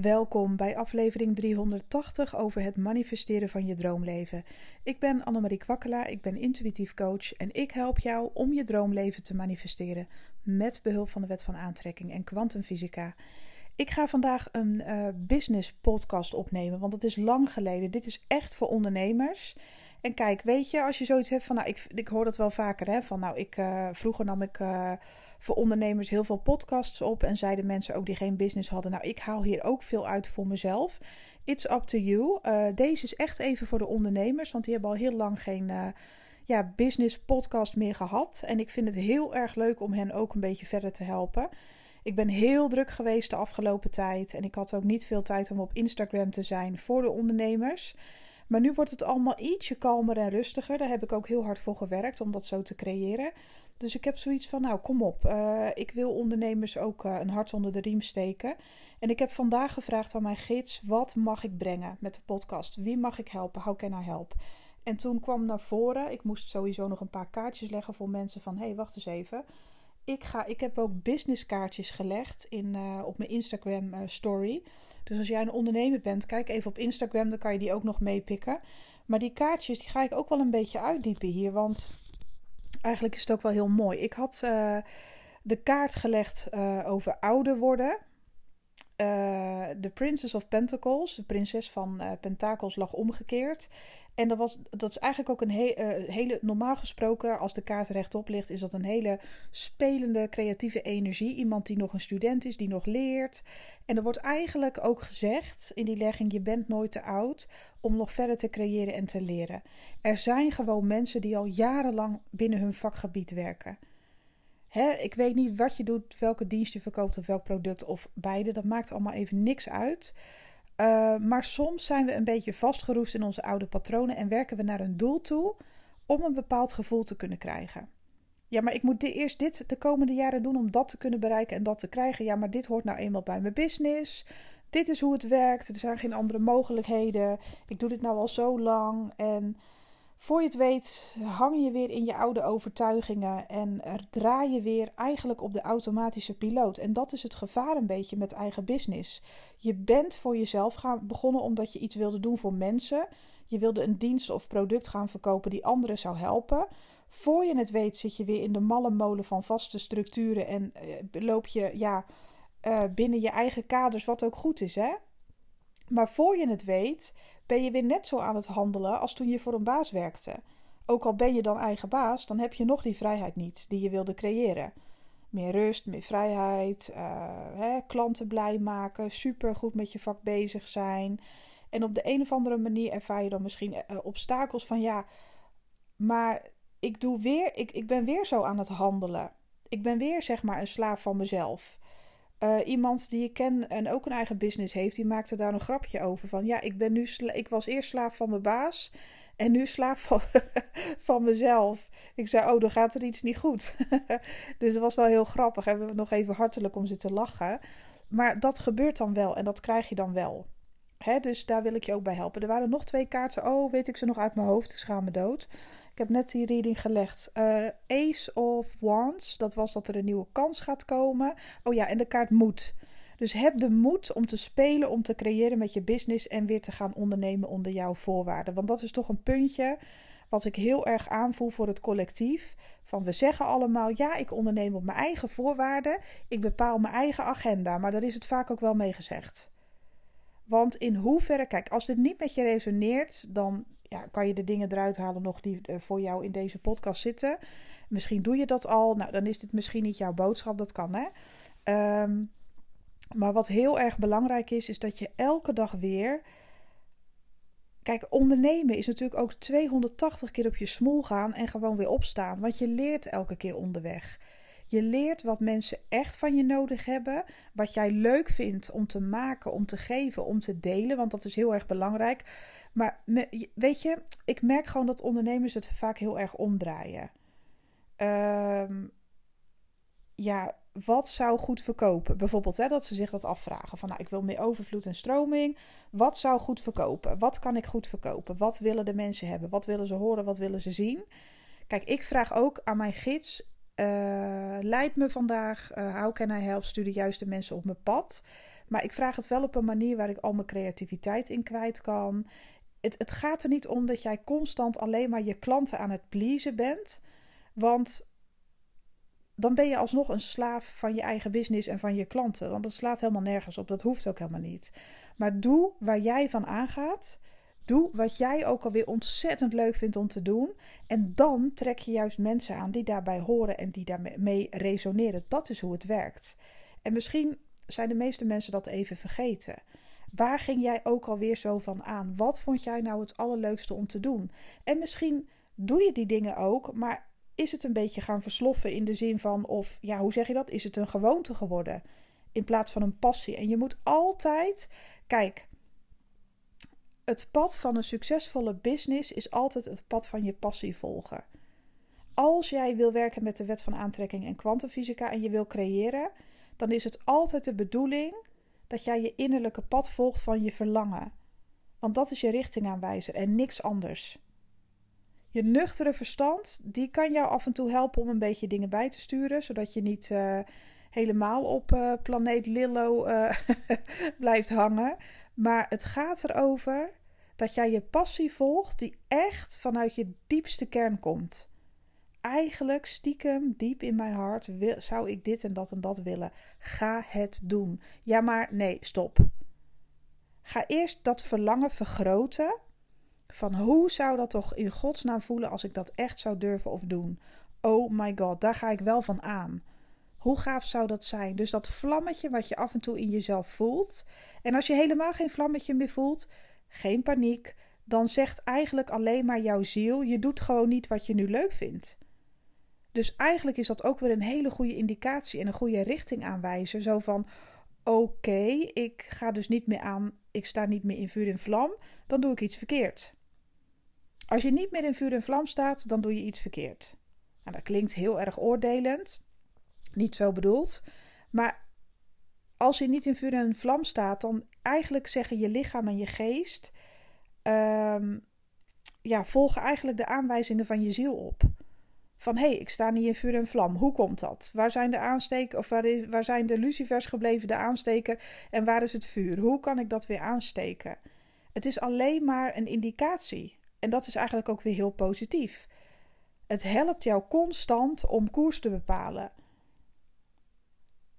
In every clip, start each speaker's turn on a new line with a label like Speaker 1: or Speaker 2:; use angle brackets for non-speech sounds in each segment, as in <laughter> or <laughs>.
Speaker 1: Welkom bij aflevering 380 over het manifesteren van je droomleven. Ik ben Annemarie Kwakkela, ik ben intuïtief coach en ik help jou om je droomleven te manifesteren met behulp van de wet van aantrekking en kwantumfysica. Ik ga vandaag een uh, business podcast opnemen, want het is lang geleden. Dit is echt voor ondernemers. En kijk, weet je, als je zoiets hebt van, nou, ik, ik hoor dat wel vaker, hè, van, nou, ik, uh, vroeger nam ik uh, voor ondernemers heel veel podcasts op en zeiden mensen ook die geen business hadden, nou, ik haal hier ook veel uit voor mezelf. It's up to you. Uh, deze is echt even voor de ondernemers, want die hebben al heel lang geen ja, business podcast meer gehad. En ik vind het heel erg leuk om hen ook een beetje verder te helpen. Ik ben heel druk geweest de afgelopen tijd en ik had ook niet veel tijd om op Instagram te zijn voor de ondernemers. Maar nu wordt het allemaal ietsje kalmer en rustiger. Daar heb ik ook heel hard voor gewerkt om dat zo te creëren. Dus ik heb zoiets van, nou kom op, uh, ik wil ondernemers ook uh, een hart onder de riem steken. En ik heb vandaag gevraagd aan mijn gids, wat mag ik brengen met de podcast? Wie mag ik helpen? How can I help? En toen kwam naar voren, ik moest sowieso nog een paar kaartjes leggen voor mensen van, hé, hey, wacht eens even. Ik, ga, ik heb ook businesskaartjes gelegd in, uh, op mijn Instagram story. Dus als jij een ondernemer bent, kijk even op Instagram, dan kan je die ook nog meepikken. Maar die kaartjes, die ga ik ook wel een beetje uitdiepen hier, want eigenlijk is het ook wel heel mooi. Ik had uh, de kaart gelegd uh, over ouder worden. Uh, de Princess of Pentacles, de prinses van Pentakels, lag omgekeerd. En dat, was, dat is eigenlijk ook een he uh, hele, normaal gesproken, als de kaart rechtop ligt, is dat een hele spelende, creatieve energie. Iemand die nog een student is, die nog leert. En er wordt eigenlijk ook gezegd in die legging: je bent nooit te oud om nog verder te creëren en te leren. Er zijn gewoon mensen die al jarenlang binnen hun vakgebied werken. Hè, ik weet niet wat je doet, welke dienst je verkoopt of welk product of beide. Dat maakt allemaal even niks uit. Uh, maar soms zijn we een beetje vastgeroest in onze oude patronen en werken we naar een doel toe om een bepaald gevoel te kunnen krijgen. Ja, maar ik moet eerst dit de komende jaren doen om dat te kunnen bereiken en dat te krijgen. Ja, maar dit hoort nou eenmaal bij mijn business. Dit is hoe het werkt. Er zijn geen andere mogelijkheden. Ik doe dit nou al zo lang. En voor je het weet, hang je weer in je oude overtuigingen en draai je weer eigenlijk op de automatische piloot. En dat is het gevaar een beetje met eigen business. Je bent voor jezelf gaan begonnen omdat je iets wilde doen voor mensen. Je wilde een dienst of product gaan verkopen die anderen zou helpen. Voor je het weet zit je weer in de malle molen van vaste structuren en uh, loop je ja, uh, binnen je eigen kaders, wat ook goed is, hè? Maar voor je het weet, ben je weer net zo aan het handelen als toen je voor een baas werkte. Ook al ben je dan eigen baas, dan heb je nog die vrijheid niet die je wilde creëren. Meer rust, meer vrijheid, uh, hè, klanten blij maken, super goed met je vak bezig zijn. En op de een of andere manier ervaar je dan misschien uh, obstakels van ja, maar ik, doe weer, ik, ik ben weer zo aan het handelen. Ik ben weer zeg maar een slaaf van mezelf. Uh, iemand die ik ken en ook een eigen business heeft, die maakte daar een grapje over. Van ja, ik ben nu ik was eerst slaaf van mijn baas en nu slaaf van, <laughs> van mezelf. Ik zei, oh, dan gaat er iets niet goed. <laughs> dus dat was wel heel grappig. Hebben we nog even hartelijk om zitten lachen. Maar dat gebeurt dan wel en dat krijg je dan wel. Hè, dus daar wil ik je ook bij helpen. Er waren nog twee kaarten. Oh, weet ik ze nog uit mijn hoofd. Ik schaam me dood. Ik heb net die reading gelegd. Uh, Ace of Wands, dat was dat er een nieuwe kans gaat komen. Oh ja, en de kaart moed. Dus heb de moed om te spelen, om te creëren met je business en weer te gaan ondernemen onder jouw voorwaarden. Want dat is toch een puntje wat ik heel erg aanvoel voor het collectief. Van we zeggen allemaal, ja, ik onderneem op mijn eigen voorwaarden. Ik bepaal mijn eigen agenda. Maar daar is het vaak ook wel mee gezegd. Want in hoeverre, kijk, als dit niet met je resoneert, dan ja, kan je de dingen eruit halen nog die uh, voor jou in deze podcast zitten. Misschien doe je dat al. Nou, dan is dit misschien niet jouw boodschap. Dat kan, hè. Um, maar wat heel erg belangrijk is, is dat je elke dag weer. Kijk, ondernemen is natuurlijk ook 280 keer op je smoel gaan en gewoon weer opstaan. Want je leert elke keer onderweg. Je leert wat mensen echt van je nodig hebben. Wat jij leuk vindt om te maken, om te geven, om te delen. Want dat is heel erg belangrijk. Maar weet je, ik merk gewoon dat ondernemers het vaak heel erg omdraaien. Um, ja, wat zou goed verkopen? Bijvoorbeeld hè, dat ze zich dat afvragen. Van nou, ik wil meer overvloed en stroming. Wat zou goed verkopen? Wat kan ik goed verkopen? Wat willen de mensen hebben? Wat willen ze horen? Wat willen ze zien? Kijk, ik vraag ook aan mijn gids. Uh, leid me vandaag. Uh, how can I help? Stuur de juiste mensen op mijn pad. Maar ik vraag het wel op een manier waar ik al mijn creativiteit in kwijt kan. Het, het gaat er niet om dat jij constant alleen maar je klanten aan het pleasen bent. Want dan ben je alsnog een slaaf van je eigen business en van je klanten. Want dat slaat helemaal nergens op. Dat hoeft ook helemaal niet. Maar doe waar jij van aangaat. Doe wat jij ook alweer ontzettend leuk vindt om te doen. En dan trek je juist mensen aan die daarbij horen en die daarmee resoneren. Dat is hoe het werkt. En misschien zijn de meeste mensen dat even vergeten. Waar ging jij ook alweer zo van aan? Wat vond jij nou het allerleukste om te doen? En misschien doe je die dingen ook, maar is het een beetje gaan versloffen in de zin van, of ja, hoe zeg je dat? Is het een gewoonte geworden in plaats van een passie? En je moet altijd, kijk, het pad van een succesvolle business is altijd het pad van je passie volgen. Als jij wil werken met de wet van aantrekking en kwantumfysica en je wil creëren, dan is het altijd de bedoeling dat jij je innerlijke pad volgt van je verlangen. Want dat is je richtingaanwijzer en niks anders. Je nuchtere verstand, die kan jou af en toe helpen om een beetje dingen bij te sturen, zodat je niet uh, helemaal op uh, planeet Lillo uh, <laughs> blijft hangen. Maar het gaat erover dat jij je passie volgt die echt vanuit je diepste kern komt. Eigenlijk stiekem diep in mijn hart wil, zou ik dit en dat en dat willen. Ga het doen. Ja, maar nee, stop. Ga eerst dat verlangen vergroten van hoe zou dat toch in godsnaam voelen als ik dat echt zou durven of doen? Oh my god, daar ga ik wel van aan. Hoe gaaf zou dat zijn? Dus dat vlammetje wat je af en toe in jezelf voelt. En als je helemaal geen vlammetje meer voelt, geen paniek. Dan zegt eigenlijk alleen maar jouw ziel: je doet gewoon niet wat je nu leuk vindt. Dus eigenlijk is dat ook weer een hele goede indicatie en een goede richting aanwijzen. Zo van: oké, ik ga dus niet meer aan, ik sta niet meer in vuur en vlam, dan doe ik iets verkeerd. Als je niet meer in vuur en vlam staat, dan doe je iets verkeerd. Nou, dat klinkt heel erg oordelend, niet zo bedoeld. Maar als je niet in vuur en vlam staat, dan eigenlijk zeggen je lichaam en je geest, um, ja, volgen eigenlijk de aanwijzingen van je ziel op. Van hé, hey, ik sta niet in vuur en vlam. Hoe komt dat? Waar zijn de aansteken of waar, is, waar zijn de lucifers gebleven, de aansteker en waar is het vuur? Hoe kan ik dat weer aansteken? Het is alleen maar een indicatie. En dat is eigenlijk ook weer heel positief. Het helpt jou constant om koers te bepalen.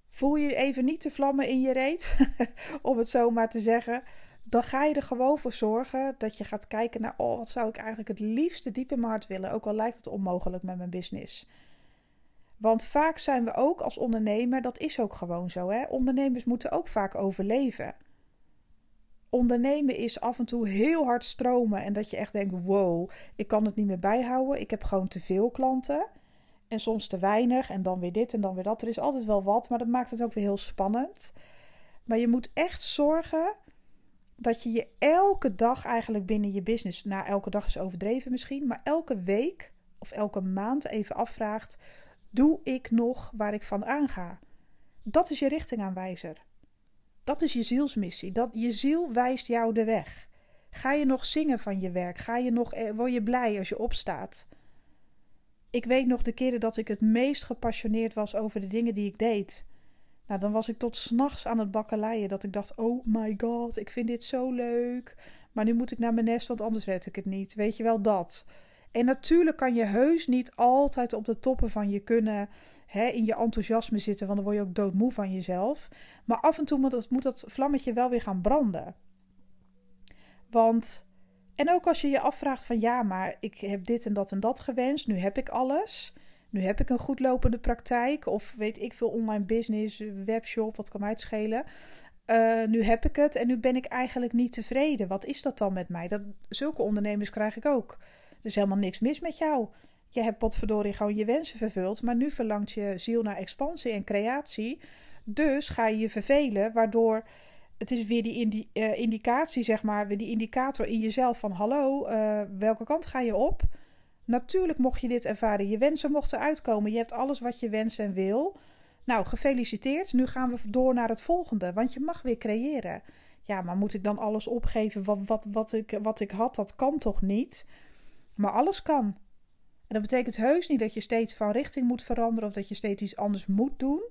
Speaker 1: Voel je even niet de vlammen in je reet, <laughs> om het zo maar te zeggen. Dan ga je er gewoon voor zorgen dat je gaat kijken naar: oh, wat zou ik eigenlijk het liefste diep in willen, ook al lijkt het onmogelijk met mijn business. Want vaak zijn we ook als ondernemer, dat is ook gewoon zo. Hè? Ondernemers moeten ook vaak overleven ondernemen is af en toe heel hard stromen. En dat je echt denkt: wow, ik kan het niet meer bijhouden. Ik heb gewoon te veel klanten. En soms te weinig. En dan weer dit en dan weer dat. Er is altijd wel wat, maar dat maakt het ook weer heel spannend. Maar je moet echt zorgen dat je je elke dag eigenlijk binnen je business, nou elke dag is overdreven misschien, maar elke week of elke maand even afvraagt: doe ik nog waar ik van aanga? Dat is je richtingaanwijzer. Dat is je zielsmissie. Dat, je ziel wijst jou de weg. Ga je nog zingen van je werk? Ga je nog, eh, word je blij als je opstaat? Ik weet nog de keren dat ik het meest gepassioneerd was over de dingen die ik deed. Nou, dan was ik tot s'nachts aan het bakkeleien. Dat ik dacht: oh my god, ik vind dit zo leuk. Maar nu moet ik naar mijn nest, want anders red ik het niet. Weet je wel dat? En natuurlijk kan je heus niet altijd op de toppen van je kunnen hè, in je enthousiasme zitten, want dan word je ook doodmoe van jezelf. Maar af en toe dat, moet dat vlammetje wel weer gaan branden. Want, en ook als je je afvraagt van ja, maar ik heb dit en dat en dat gewenst, nu heb ik alles. Nu heb ik een goed lopende praktijk of weet ik veel online business, webshop, wat kan mij het schelen. Uh, nu heb ik het en nu ben ik eigenlijk niet tevreden. Wat is dat dan met mij? Dat, zulke ondernemers krijg ik ook. Er is helemaal niks mis met jou. Je hebt potverdorie gewoon je wensen vervuld, maar nu verlangt je ziel naar expansie en creatie. Dus ga je je vervelen, waardoor het is weer die uh, indicatie, zeg maar, weer die indicator in jezelf van hallo, uh, welke kant ga je op? Natuurlijk mocht je dit ervaren. Je wensen mochten uitkomen. Je hebt alles wat je wenst en wil. Nou, gefeliciteerd. Nu gaan we door naar het volgende, want je mag weer creëren. Ja, maar moet ik dan alles opgeven wat, wat, wat, ik, wat ik had? Dat kan toch niet? Maar alles kan. En dat betekent heus niet dat je steeds van richting moet veranderen of dat je steeds iets anders moet doen.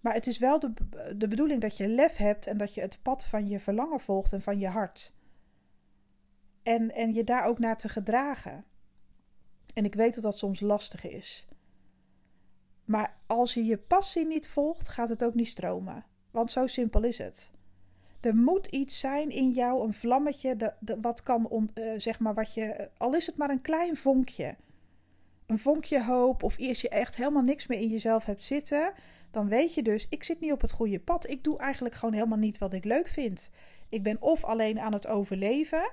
Speaker 1: Maar het is wel de, de bedoeling dat je lef hebt en dat je het pad van je verlangen volgt en van je hart. En, en je daar ook naar te gedragen. En ik weet dat dat soms lastig is. Maar als je je passie niet volgt, gaat het ook niet stromen. Want zo simpel is het. Er moet iets zijn in jou, een vlammetje, de, de, wat kan, uh, zeg maar, wat je, al is het maar een klein vonkje. Een vonkje hoop, of als je echt helemaal niks meer in jezelf hebt zitten, dan weet je dus, ik zit niet op het goede pad. Ik doe eigenlijk gewoon helemaal niet wat ik leuk vind. Ik ben of alleen aan het overleven,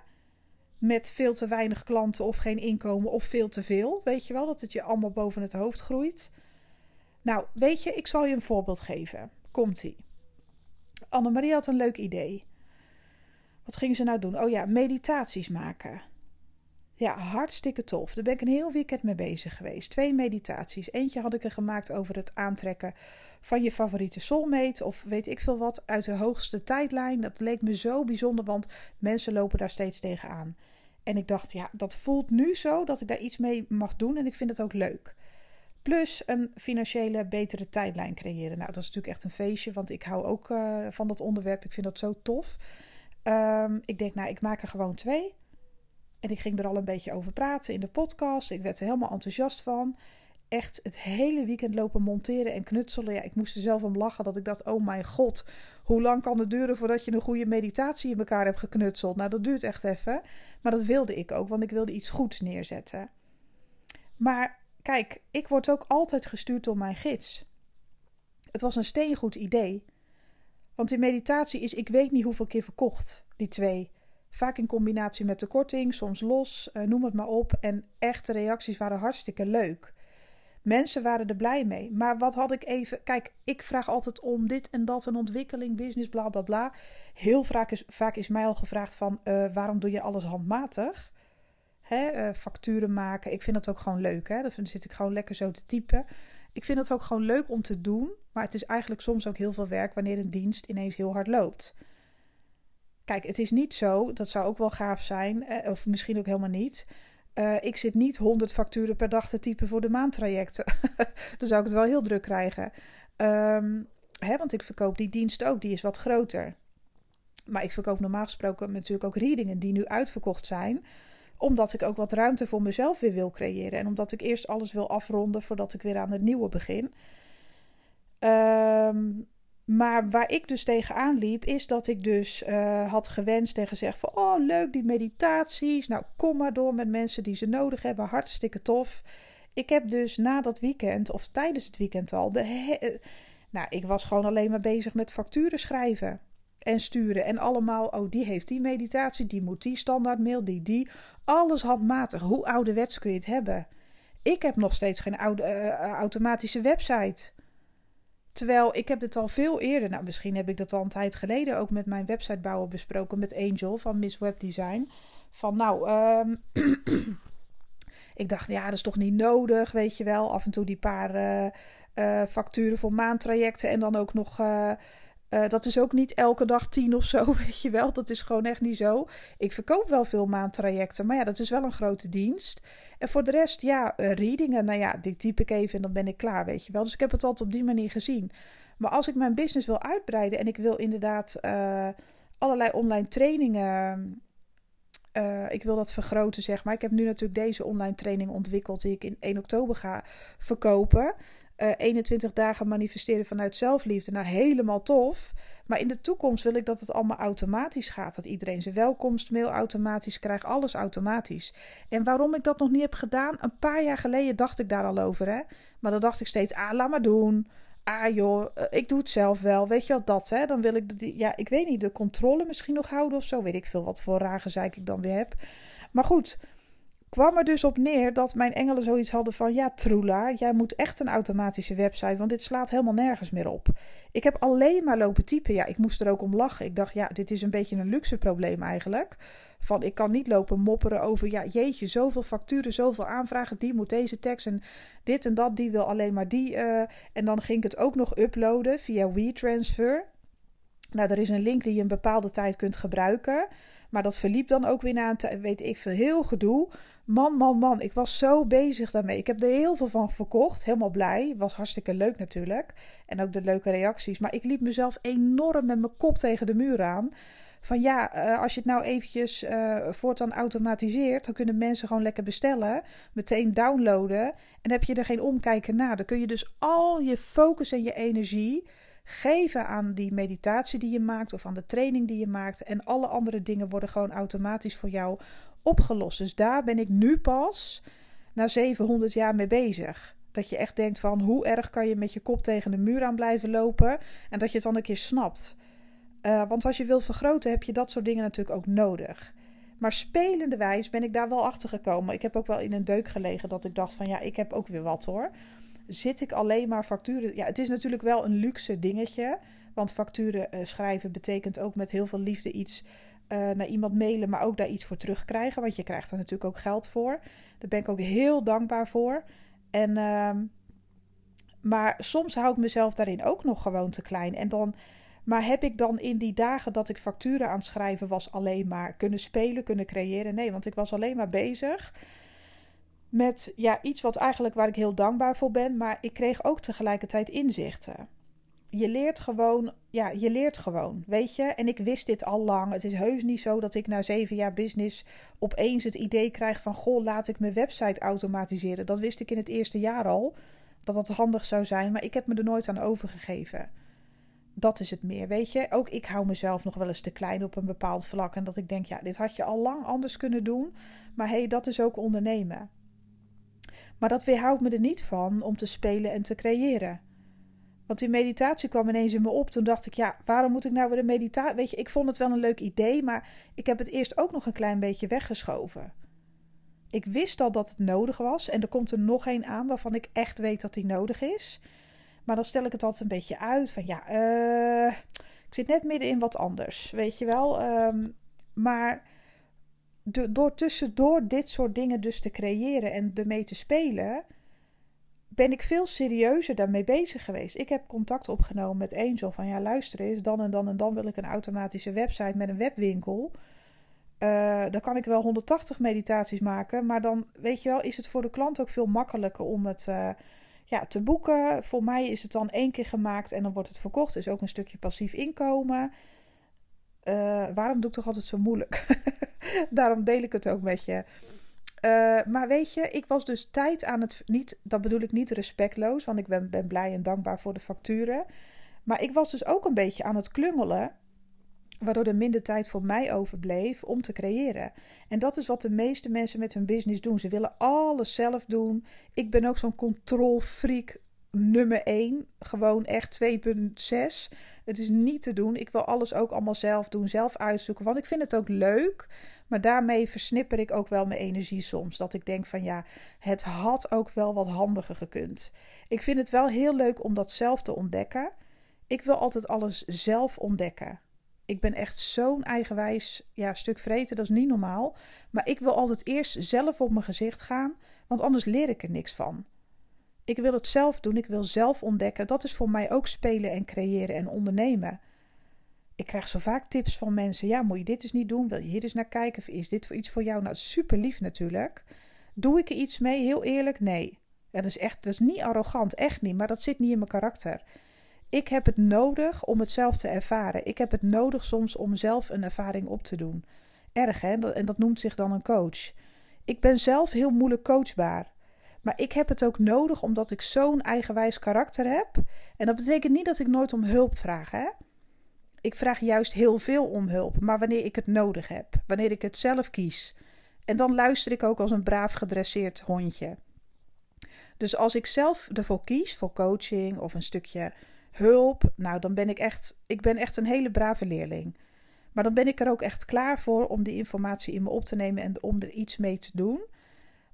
Speaker 1: met veel te weinig klanten of geen inkomen, of veel te veel. Weet je wel, dat het je allemaal boven het hoofd groeit. Nou, weet je, ik zal je een voorbeeld geven. Komt-ie. Annemarie had een leuk idee. Wat ging ze nou doen? Oh ja, meditaties maken. Ja, hartstikke tof. Daar ben ik een heel weekend mee bezig geweest. Twee meditaties. Eentje had ik er gemaakt over het aantrekken van je favoriete soulmate of weet ik veel wat uit de hoogste tijdlijn. Dat leek me zo bijzonder, want mensen lopen daar steeds tegenaan. En ik dacht, ja, dat voelt nu zo dat ik daar iets mee mag doen en ik vind het ook leuk. Plus een financiële betere tijdlijn creëren. Nou, dat is natuurlijk echt een feestje, want ik hou ook uh, van dat onderwerp. Ik vind dat zo tof. Um, ik denk, nou, ik maak er gewoon twee. En ik ging er al een beetje over praten in de podcast. Ik werd er helemaal enthousiast van. Echt het hele weekend lopen monteren en knutselen. Ja, ik moest er zelf om lachen dat ik dacht: oh mijn god, hoe lang kan het duren voordat je een goede meditatie in elkaar hebt geknutseld? Nou, dat duurt echt even. Maar dat wilde ik ook, want ik wilde iets goeds neerzetten. Maar Kijk, ik word ook altijd gestuurd door mijn gids. Het was een steengoed idee. Want die meditatie is, ik weet niet hoeveel keer verkocht, die twee. Vaak in combinatie met de korting, soms los, uh, noem het maar op. En echte reacties waren hartstikke leuk. Mensen waren er blij mee. Maar wat had ik even. Kijk, ik vraag altijd om dit en dat, een ontwikkeling, business, bla bla bla. Heel vaak is, vaak is mij al gevraagd: van uh, waarom doe je alles handmatig? hè, uh, facturen maken. Ik vind dat ook gewoon leuk. Hè? Dan zit ik gewoon lekker zo te typen. Ik vind het ook gewoon leuk om te doen. Maar het is eigenlijk soms ook heel veel werk wanneer een dienst ineens heel hard loopt. Kijk, het is niet zo, dat zou ook wel gaaf zijn, eh, of misschien ook helemaal niet. Uh, ik zit niet 100 facturen per dag te typen voor de maandtrajecten. <laughs> Dan zou ik het wel heel druk krijgen. Um, hè, want ik verkoop die dienst ook, die is wat groter. Maar ik verkoop normaal gesproken natuurlijk ook readingen die nu uitverkocht zijn omdat ik ook wat ruimte voor mezelf weer wil creëren. En omdat ik eerst alles wil afronden voordat ik weer aan het nieuwe begin. Um, maar waar ik dus tegenaan liep, is dat ik dus uh, had gewenst en gezegd van... Oh, leuk, die meditaties. Nou, kom maar door met mensen die ze nodig hebben. Hartstikke tof. Ik heb dus na dat weekend, of tijdens het weekend al... De nou, ik was gewoon alleen maar bezig met facturen schrijven en sturen. En allemaal, oh, die heeft die meditatie, die moet die standaard mail, die die. Alles handmatig. Hoe ouderwets kun je het hebben? Ik heb nog steeds geen oude, uh, automatische website. Terwijl ik heb het al veel eerder, nou misschien heb ik dat al een tijd geleden ook met mijn websitebouwer besproken met Angel van Miss Web Design. Van nou, um, <clears throat> ik dacht ja, dat is toch niet nodig, weet je wel. Af en toe die paar uh, uh, facturen voor maandtrajecten en dan ook nog uh, dat is ook niet elke dag tien of zo, <laughs> weet je wel. Dat is gewoon echt niet zo. Ik verkoop wel veel maandtrajecten, maar ja, dat is wel een grote dienst. En voor de rest, ja, uh, readingen, nou ja, die typ ik even en dan ben ik klaar, weet je wel. Dus ik heb het altijd op die manier gezien. Maar als ik mijn business wil uitbreiden en ik wil inderdaad uh, allerlei online trainingen. ik wil dat vergroten, zeg maar. Ik heb nu natuurlijk deze online training ontwikkeld die ik in 1 oktober ga verkopen uh, eh, 21 dagen manifesteren vanuit zelfliefde. Nou, helemaal tof. Maar in de toekomst wil ik dat het allemaal automatisch gaat. Dat iedereen zijn welkomstmail automatisch krijgt. Alles automatisch. En waarom ik dat nog niet heb gedaan? Een paar jaar geleden dacht ik daar al over. Hè? Maar dan dacht ik steeds, ah, laat maar doen. Ah joh, eh, ik doe het zelf wel. Weet je wat dat, hè? Dan wil ik, de, ja, ik weet niet, de controle misschien nog houden of zo. Weet ik veel wat voor raar gezeik ik dan weer heb. Maar goed, kwam er dus op neer dat mijn engelen zoiets hadden van: ja, Troela, jij moet echt een automatische website, want dit slaat helemaal nergens meer op. Ik heb alleen maar lopen typen. Ja, ik moest er ook om lachen. Ik dacht, ja, dit is een beetje een luxe probleem eigenlijk. Van ik kan niet lopen mopperen over, ja, jeetje, zoveel facturen, zoveel aanvragen, die moet deze tekst en dit en dat, die wil alleen maar die. Uh, en dan ging ik het ook nog uploaden via WeTransfer. Nou, er is een link die je een bepaalde tijd kunt gebruiken. Maar dat verliep dan ook weer na een weet ik veel, heel gedoe. Man, man, man, ik was zo bezig daarmee. Ik heb er heel veel van verkocht. Helemaal blij. Was hartstikke leuk natuurlijk. En ook de leuke reacties. Maar ik liep mezelf enorm met mijn kop tegen de muur aan. Van ja, eh, als je het nou eventjes uh, voortaan automatiseert, dan kunnen mensen gewoon lekker bestellen, meteen downloaden en heb je er geen omkijken naar. Dan kun je dus al je focus en je energie geven aan die meditatie die je maakt of aan de training die je maakt en alle andere dingen worden gewoon automatisch voor jou opgelost. Dus daar ben ik nu pas na 700 jaar mee bezig. Dat je echt denkt van hoe erg kan je met je kop tegen de muur aan blijven lopen en dat je het dan een keer snapt. Uh, want als je wilt vergroten heb je dat soort dingen natuurlijk ook nodig. Maar spelende wijs ben ik daar wel achter gekomen. Ik heb ook wel in een deuk gelegen dat ik dacht van ja, ik heb ook weer wat hoor. Zit ik alleen maar facturen... Ja, het is natuurlijk wel een luxe dingetje. Want facturen uh, schrijven betekent ook met heel veel liefde iets uh, naar iemand mailen, maar ook daar iets voor terugkrijgen. Want je krijgt er natuurlijk ook geld voor. Daar ben ik ook heel dankbaar voor. En, uh, maar soms hou ik mezelf daarin ook nog gewoon te klein. En dan, maar heb ik dan in die dagen dat ik facturen aan het schrijven was alleen maar kunnen spelen, kunnen creëren? Nee, want ik was alleen maar bezig met ja, iets wat eigenlijk waar ik heel dankbaar voor ben. Maar ik kreeg ook tegelijkertijd inzichten je leert gewoon, ja, je leert gewoon, weet je. En ik wist dit al lang. Het is heus niet zo dat ik na zeven jaar business opeens het idee krijg van, goh, laat ik mijn website automatiseren. Dat wist ik in het eerste jaar al, dat dat handig zou zijn, maar ik heb me er nooit aan overgegeven. Dat is het meer, weet je. Ook ik hou mezelf nog wel eens te klein op een bepaald vlak. En dat ik denk, ja, dit had je al lang anders kunnen doen. Maar hé, hey, dat is ook ondernemen. Maar dat weerhoudt me er niet van om te spelen en te creëren. Want die meditatie kwam ineens in me op. Toen dacht ik, ja, waarom moet ik nou weer een meditatie? Weet je, ik vond het wel een leuk idee, maar ik heb het eerst ook nog een klein beetje weggeschoven. Ik wist al dat het nodig was en er komt er nog een aan waarvan ik echt weet dat die nodig is. Maar dan stel ik het altijd een beetje uit van ja, uh, ik zit net midden in wat anders, weet je wel. Um, maar door tussendoor dit soort dingen dus te creëren en ermee te spelen, ben ik veel serieuzer daarmee bezig geweest. Ik heb contact opgenomen met Angel van ja, luister eens, dan en dan en dan wil ik een automatische website met een webwinkel. Uh, dan kan ik wel 180 meditaties maken, maar dan weet je wel, is het voor de klant ook veel makkelijker om het uh, ja, te boeken. Voor mij is het dan één keer gemaakt en dan wordt het verkocht. is ook een stukje passief inkomen. Uh, waarom doe ik toch altijd zo moeilijk? <laughs> Daarom deel ik het ook met je. Uh, maar weet je, ik was dus tijd aan het. Niet, dat bedoel ik niet respectloos, want ik ben, ben blij en dankbaar voor de facturen. Maar ik was dus ook een beetje aan het klungelen. Waardoor er minder tijd voor mij overbleef om te creëren. En dat is wat de meeste mensen met hun business doen. Ze willen alles zelf doen. Ik ben ook zo'n controlfreak nummer 1. Gewoon echt 2.6. Het is niet te doen. Ik wil alles ook allemaal zelf doen, zelf uitzoeken. Want ik vind het ook leuk. Maar daarmee versnipper ik ook wel mijn energie soms. Dat ik denk van ja, het had ook wel wat handiger gekund. Ik vind het wel heel leuk om dat zelf te ontdekken. Ik wil altijd alles zelf ontdekken. Ik ben echt zo'n eigenwijs ja, stuk vreten, dat is niet normaal. Maar ik wil altijd eerst zelf op mijn gezicht gaan, want anders leer ik er niks van. Ik wil het zelf doen, ik wil zelf ontdekken. Dat is voor mij ook spelen en creëren en ondernemen ik krijg zo vaak tips van mensen. Ja, moet je dit eens niet doen? Wil je hier eens naar kijken? is dit voor iets voor jou? Nou, super lief natuurlijk. Doe ik er iets mee? Heel eerlijk, nee. dat is echt, dat is niet arrogant, echt niet. Maar dat zit niet in mijn karakter. Ik heb het nodig om het zelf te ervaren. Ik heb het nodig soms om zelf een ervaring op te doen. Erg, hè? En dat noemt zich dan een coach. Ik ben zelf heel moeilijk coachbaar. Maar ik heb het ook nodig omdat ik zo'n eigenwijs karakter heb. En dat betekent niet dat ik nooit om hulp vraag, hè? Ik vraag juist heel veel om hulp, maar wanneer ik het nodig heb, wanneer ik het zelf kies. En dan luister ik ook als een braaf gedresseerd hondje. Dus als ik zelf ervoor kies, voor coaching of een stukje hulp, nou dan ben ik echt, ik ben echt een hele brave leerling. Maar dan ben ik er ook echt klaar voor om die informatie in me op te nemen en om er iets mee te doen.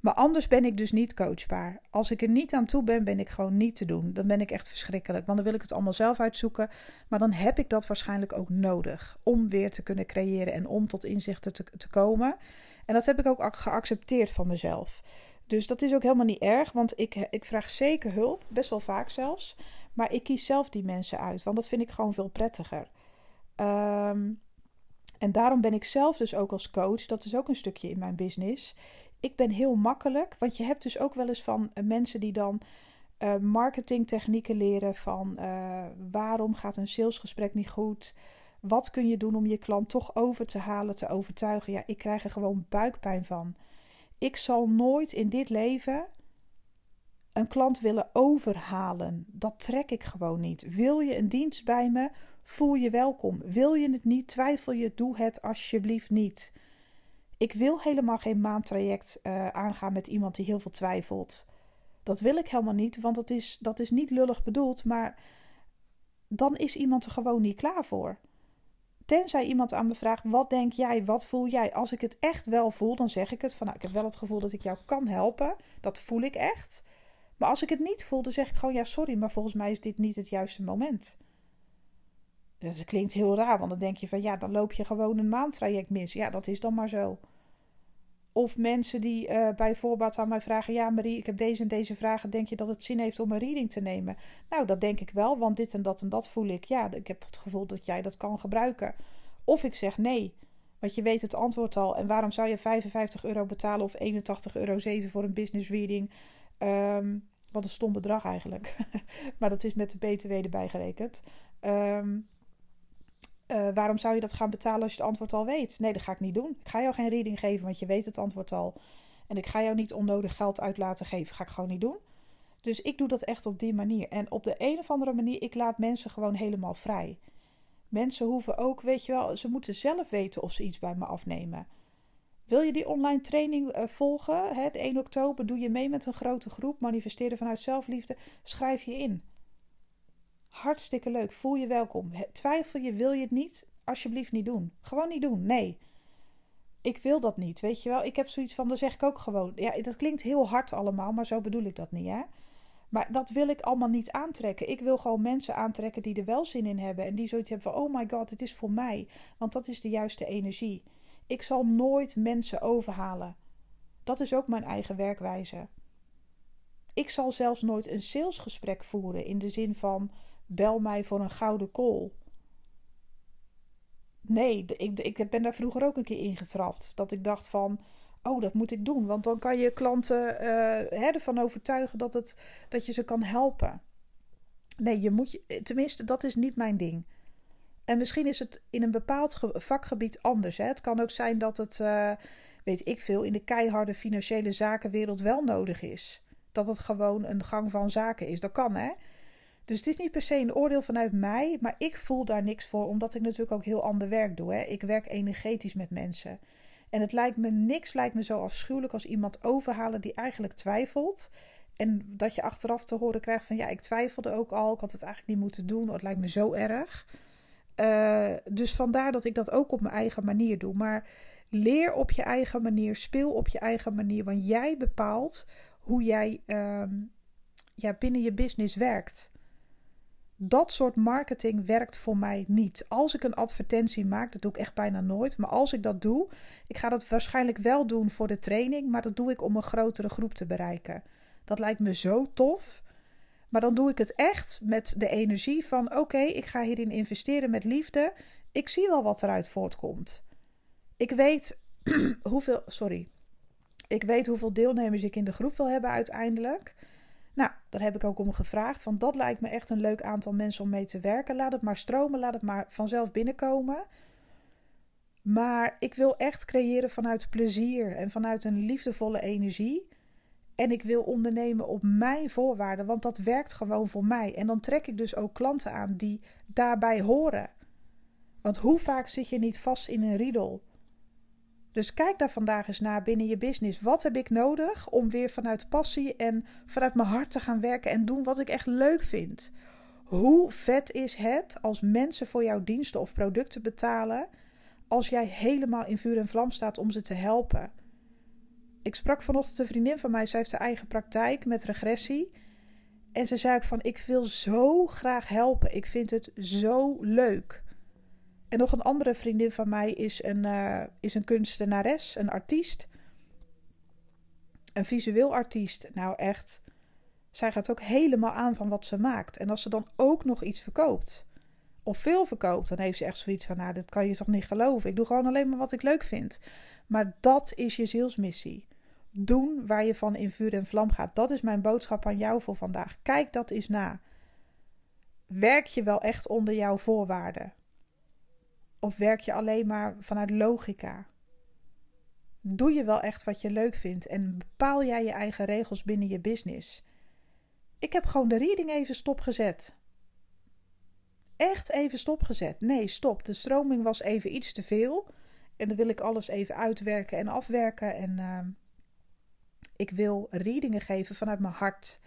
Speaker 1: Maar anders ben ik dus niet coachbaar. Als ik er niet aan toe ben, ben ik gewoon niet te doen. Dan ben ik echt verschrikkelijk. Want dan wil ik het allemaal zelf uitzoeken. Maar dan heb ik dat waarschijnlijk ook nodig. Om weer te kunnen creëren en om tot inzichten te, te komen. En dat heb ik ook geaccepteerd van mezelf. Dus dat is ook helemaal niet erg. Want ik, ik vraag zeker hulp. Best wel vaak zelfs. Maar ik kies zelf die mensen uit. Want dat vind ik gewoon veel prettiger. Um, en daarom ben ik zelf dus ook als coach. Dat is ook een stukje in mijn business ik ben heel makkelijk, want je hebt dus ook wel eens van uh, mensen die dan uh, marketingtechnieken leren van uh, waarom gaat een salesgesprek niet goed? Wat kun je doen om je klant toch over te halen, te overtuigen? Ja, ik krijg er gewoon buikpijn van. Ik zal nooit in dit leven een klant willen overhalen. Dat trek ik gewoon niet. Wil je een dienst bij me? Voel je welkom. Wil je het niet? Twijfel je? Doe het alsjeblieft niet. Ik wil helemaal geen maandtraject uh, aangaan met iemand die heel veel twijfelt. Dat wil ik helemaal niet, want dat is, dat is niet lullig bedoeld, maar dan is iemand er gewoon niet klaar voor. Tenzij iemand aan me vraagt: wat denk jij, wat voel jij? Als ik het echt wel voel, dan zeg ik het van: nou, ik heb wel het gevoel dat ik jou kan helpen. Dat voel ik echt. Maar als ik het niet voel, dan zeg ik gewoon: ja, sorry, maar volgens mij is dit niet het juiste moment. Dat klinkt heel raar, want dan denk je van ja, dan loop je gewoon een maandtraject mis. Ja, dat is dan maar zo. Of mensen die uh, bij voorbaat aan mij vragen: Ja, Marie, ik heb deze en deze vragen. Denk je dat het zin heeft om een reading te nemen? Nou, dat denk ik wel, want dit en dat en dat voel ik. Ja, ik heb het gevoel dat jij dat kan gebruiken. Of ik zeg nee, want je weet het antwoord al. En waarom zou je 55 euro betalen of 81,07 euro voor een business reading? Um, wat een stom bedrag eigenlijk. <laughs> maar dat is met de BTW erbij gerekend. Um, uh, waarom zou je dat gaan betalen als je het antwoord al weet? Nee, dat ga ik niet doen. Ik ga jou geen reading geven, want je weet het antwoord al. En ik ga jou niet onnodig geld uit laten geven. Ga ik gewoon niet doen. Dus ik doe dat echt op die manier. En op de een of andere manier, ik laat mensen gewoon helemaal vrij. Mensen hoeven ook, weet je wel, ze moeten zelf weten of ze iets bij me afnemen. Wil je die online training uh, volgen? Hè, 1 oktober doe je mee met een grote groep. Manifesteren vanuit zelfliefde. Schrijf je in. Hartstikke leuk. Voel je welkom. Twijfel je, wil je het niet? Alsjeblieft niet doen. Gewoon niet doen. Nee. Ik wil dat niet. Weet je wel? Ik heb zoiets van, dan zeg ik ook gewoon. Ja, dat klinkt heel hard allemaal, maar zo bedoel ik dat niet, hè? Maar dat wil ik allemaal niet aantrekken. Ik wil gewoon mensen aantrekken die er wel zin in hebben. En die zoiets hebben van: oh my god, het is voor mij. Want dat is de juiste energie. Ik zal nooit mensen overhalen. Dat is ook mijn eigen werkwijze. Ik zal zelfs nooit een salesgesprek voeren in de zin van bel mij voor een gouden kool. Nee, ik, ik ben daar vroeger ook een keer ingetrapt. Dat ik dacht van, oh, dat moet ik doen. Want dan kan je klanten uh, ervan overtuigen dat, het, dat je ze kan helpen. Nee, je moet je, tenminste, dat is niet mijn ding. En misschien is het in een bepaald vakgebied anders. Hè? Het kan ook zijn dat het, uh, weet ik veel, in de keiharde financiële zakenwereld wel nodig is. Dat het gewoon een gang van zaken is. Dat kan, hè? Dus het is niet per se een oordeel vanuit mij, maar ik voel daar niks voor, omdat ik natuurlijk ook heel ander werk doe. Hè. Ik werk energetisch met mensen. En het lijkt me niks lijkt me zo afschuwelijk als iemand overhalen die eigenlijk twijfelt. En dat je achteraf te horen krijgt van ja, ik twijfelde ook al, ik had het eigenlijk niet moeten doen. Het lijkt me zo erg. Uh, dus vandaar dat ik dat ook op mijn eigen manier doe. Maar leer op je eigen manier, speel op je eigen manier. Want jij bepaalt hoe jij uh, ja, binnen je business werkt dat soort marketing werkt voor mij niet. Als ik een advertentie maak, dat doe ik echt bijna nooit. Maar als ik dat doe, ik ga dat waarschijnlijk wel doen voor de training, maar dat doe ik om een grotere groep te bereiken. Dat lijkt me zo tof. Maar dan doe ik het echt met de energie van: oké, ik ga hierin investeren met liefde. Ik zie wel wat eruit voortkomt. Ik weet <clears throat> hoeveel, sorry, ik weet hoeveel deelnemers ik in de groep wil hebben uiteindelijk. Nou, daar heb ik ook om gevraagd. Want dat lijkt me echt een leuk aantal mensen om mee te werken. Laat het maar stromen, laat het maar vanzelf binnenkomen. Maar ik wil echt creëren vanuit plezier en vanuit een liefdevolle energie. En ik wil ondernemen op mijn voorwaarden, want dat werkt gewoon voor mij. En dan trek ik dus ook klanten aan die daarbij horen. Want hoe vaak zit je niet vast in een riedel? Dus kijk daar vandaag eens naar binnen je business. Wat heb ik nodig om weer vanuit passie en vanuit mijn hart te gaan werken en doen wat ik echt leuk vind? Hoe vet is het als mensen voor jouw diensten of producten betalen als jij helemaal in vuur en vlam staat om ze te helpen? Ik sprak vanochtend een vriendin van mij, zij heeft haar eigen praktijk met regressie. En ze zei ook van, ik wil zo graag helpen. Ik vind het zo leuk. En nog een andere vriendin van mij is een, uh, is een kunstenares, een artiest. Een visueel artiest. Nou echt, zij gaat ook helemaal aan van wat ze maakt. En als ze dan ook nog iets verkoopt, of veel verkoopt, dan heeft ze echt zoiets van: Nou, dat kan je toch niet geloven. Ik doe gewoon alleen maar wat ik leuk vind. Maar dat is je zielsmissie. doen waar je van in vuur en vlam gaat. Dat is mijn boodschap aan jou voor vandaag. Kijk dat eens na. Werk je wel echt onder jouw voorwaarden? Of werk je alleen maar vanuit logica? Doe je wel echt wat je leuk vindt en bepaal jij je eigen regels binnen je business? Ik heb gewoon de reading even stopgezet. Echt even stopgezet. Nee, stop. De stroming was even iets te veel. En dan wil ik alles even uitwerken en afwerken. En uh, ik wil readingen geven vanuit mijn hart.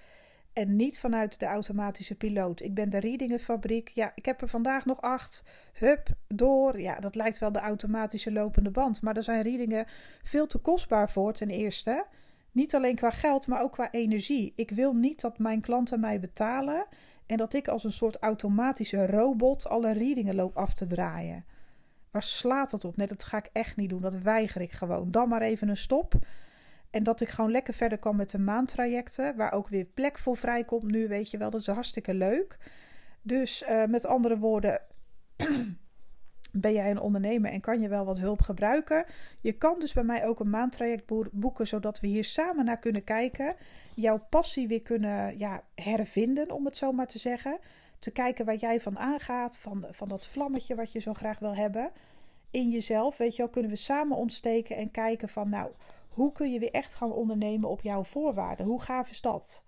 Speaker 1: En niet vanuit de automatische piloot. Ik ben de readingenfabriek. Ja, ik heb er vandaag nog acht. Hup, door. Ja, dat lijkt wel de automatische lopende band. Maar er zijn readingen veel te kostbaar voor, ten eerste. Niet alleen qua geld, maar ook qua energie. Ik wil niet dat mijn klanten mij betalen. En dat ik als een soort automatische robot alle readingen loop af te draaien. Waar slaat dat op? Nee, dat ga ik echt niet doen. Dat weiger ik gewoon. Dan maar even een stop. En dat ik gewoon lekker verder kan met de maandtrajecten. Waar ook weer plek voor vrijkomt nu, weet je wel. Dat is hartstikke leuk. Dus uh, met andere woorden, <clears throat> ben jij een ondernemer en kan je wel wat hulp gebruiken. Je kan dus bij mij ook een maandtraject boeken, zodat we hier samen naar kunnen kijken. Jouw passie weer kunnen ja, hervinden, om het zo maar te zeggen. Te kijken waar jij van aangaat, van, van dat vlammetje wat je zo graag wil hebben. In jezelf, weet je wel, kunnen we samen ontsteken en kijken van, nou, hoe kun je weer echt gaan ondernemen op jouw voorwaarden? Hoe gaaf is dat?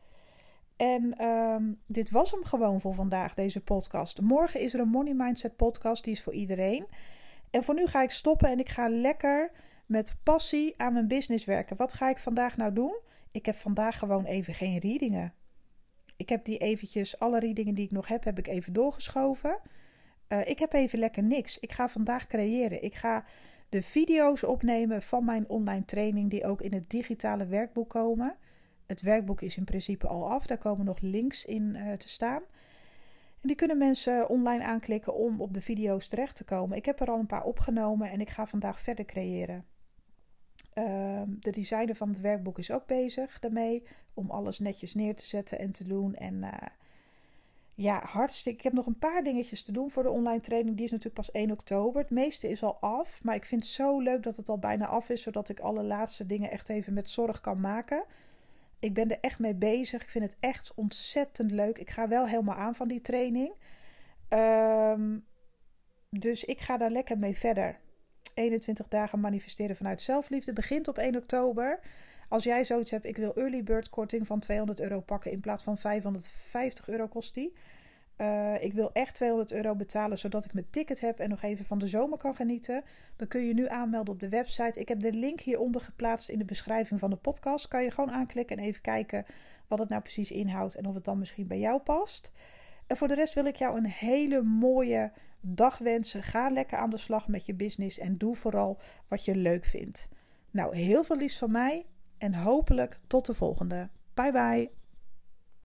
Speaker 1: En um, dit was hem gewoon voor vandaag, deze podcast. Morgen is er een Money Mindset podcast, die is voor iedereen. En voor nu ga ik stoppen en ik ga lekker met passie aan mijn business werken. Wat ga ik vandaag nou doen? Ik heb vandaag gewoon even geen readingen. Ik heb die eventjes, alle readingen die ik nog heb, heb ik even doorgeschoven. Uh, ik heb even lekker niks. Ik ga vandaag creëren. Ik ga de video's opnemen van mijn online training, die ook in het digitale werkboek komen. Het werkboek is in principe al af. Daar komen nog links in uh, te staan. En die kunnen mensen online aanklikken om op de video's terecht te komen. Ik heb er al een paar opgenomen en ik ga vandaag verder creëren. Uh, de designer van het werkboek is ook bezig daarmee. Om alles netjes neer te zetten en te doen. En uh, ja, hartstikke. Ik heb nog een paar dingetjes te doen voor de online training. Die is natuurlijk pas 1 oktober. Het meeste is al af. Maar ik vind het zo leuk dat het al bijna af is. Zodat ik alle laatste dingen echt even met zorg kan maken. Ik ben er echt mee bezig. Ik vind het echt ontzettend leuk. Ik ga wel helemaal aan van die training. Um, dus ik ga daar lekker mee verder. 21 dagen manifesteren vanuit zelfliefde begint op 1 oktober. Als jij zoiets hebt, ik wil early bird korting van 200 euro pakken in plaats van 550 euro kost die. Uh, ik wil echt 200 euro betalen zodat ik mijn ticket heb en nog even van de zomer kan genieten. Dan kun je nu aanmelden op de website. Ik heb de link hieronder geplaatst in de beschrijving van de podcast. Kan je gewoon aanklikken en even kijken wat het nou precies inhoudt en of het dan misschien bij jou past. En voor de rest wil ik jou een hele mooie dag wensen. Ga lekker aan de slag met je business en doe vooral wat je leuk vindt. Nou, heel veel liefs van mij en hopelijk tot de volgende. Bye bye.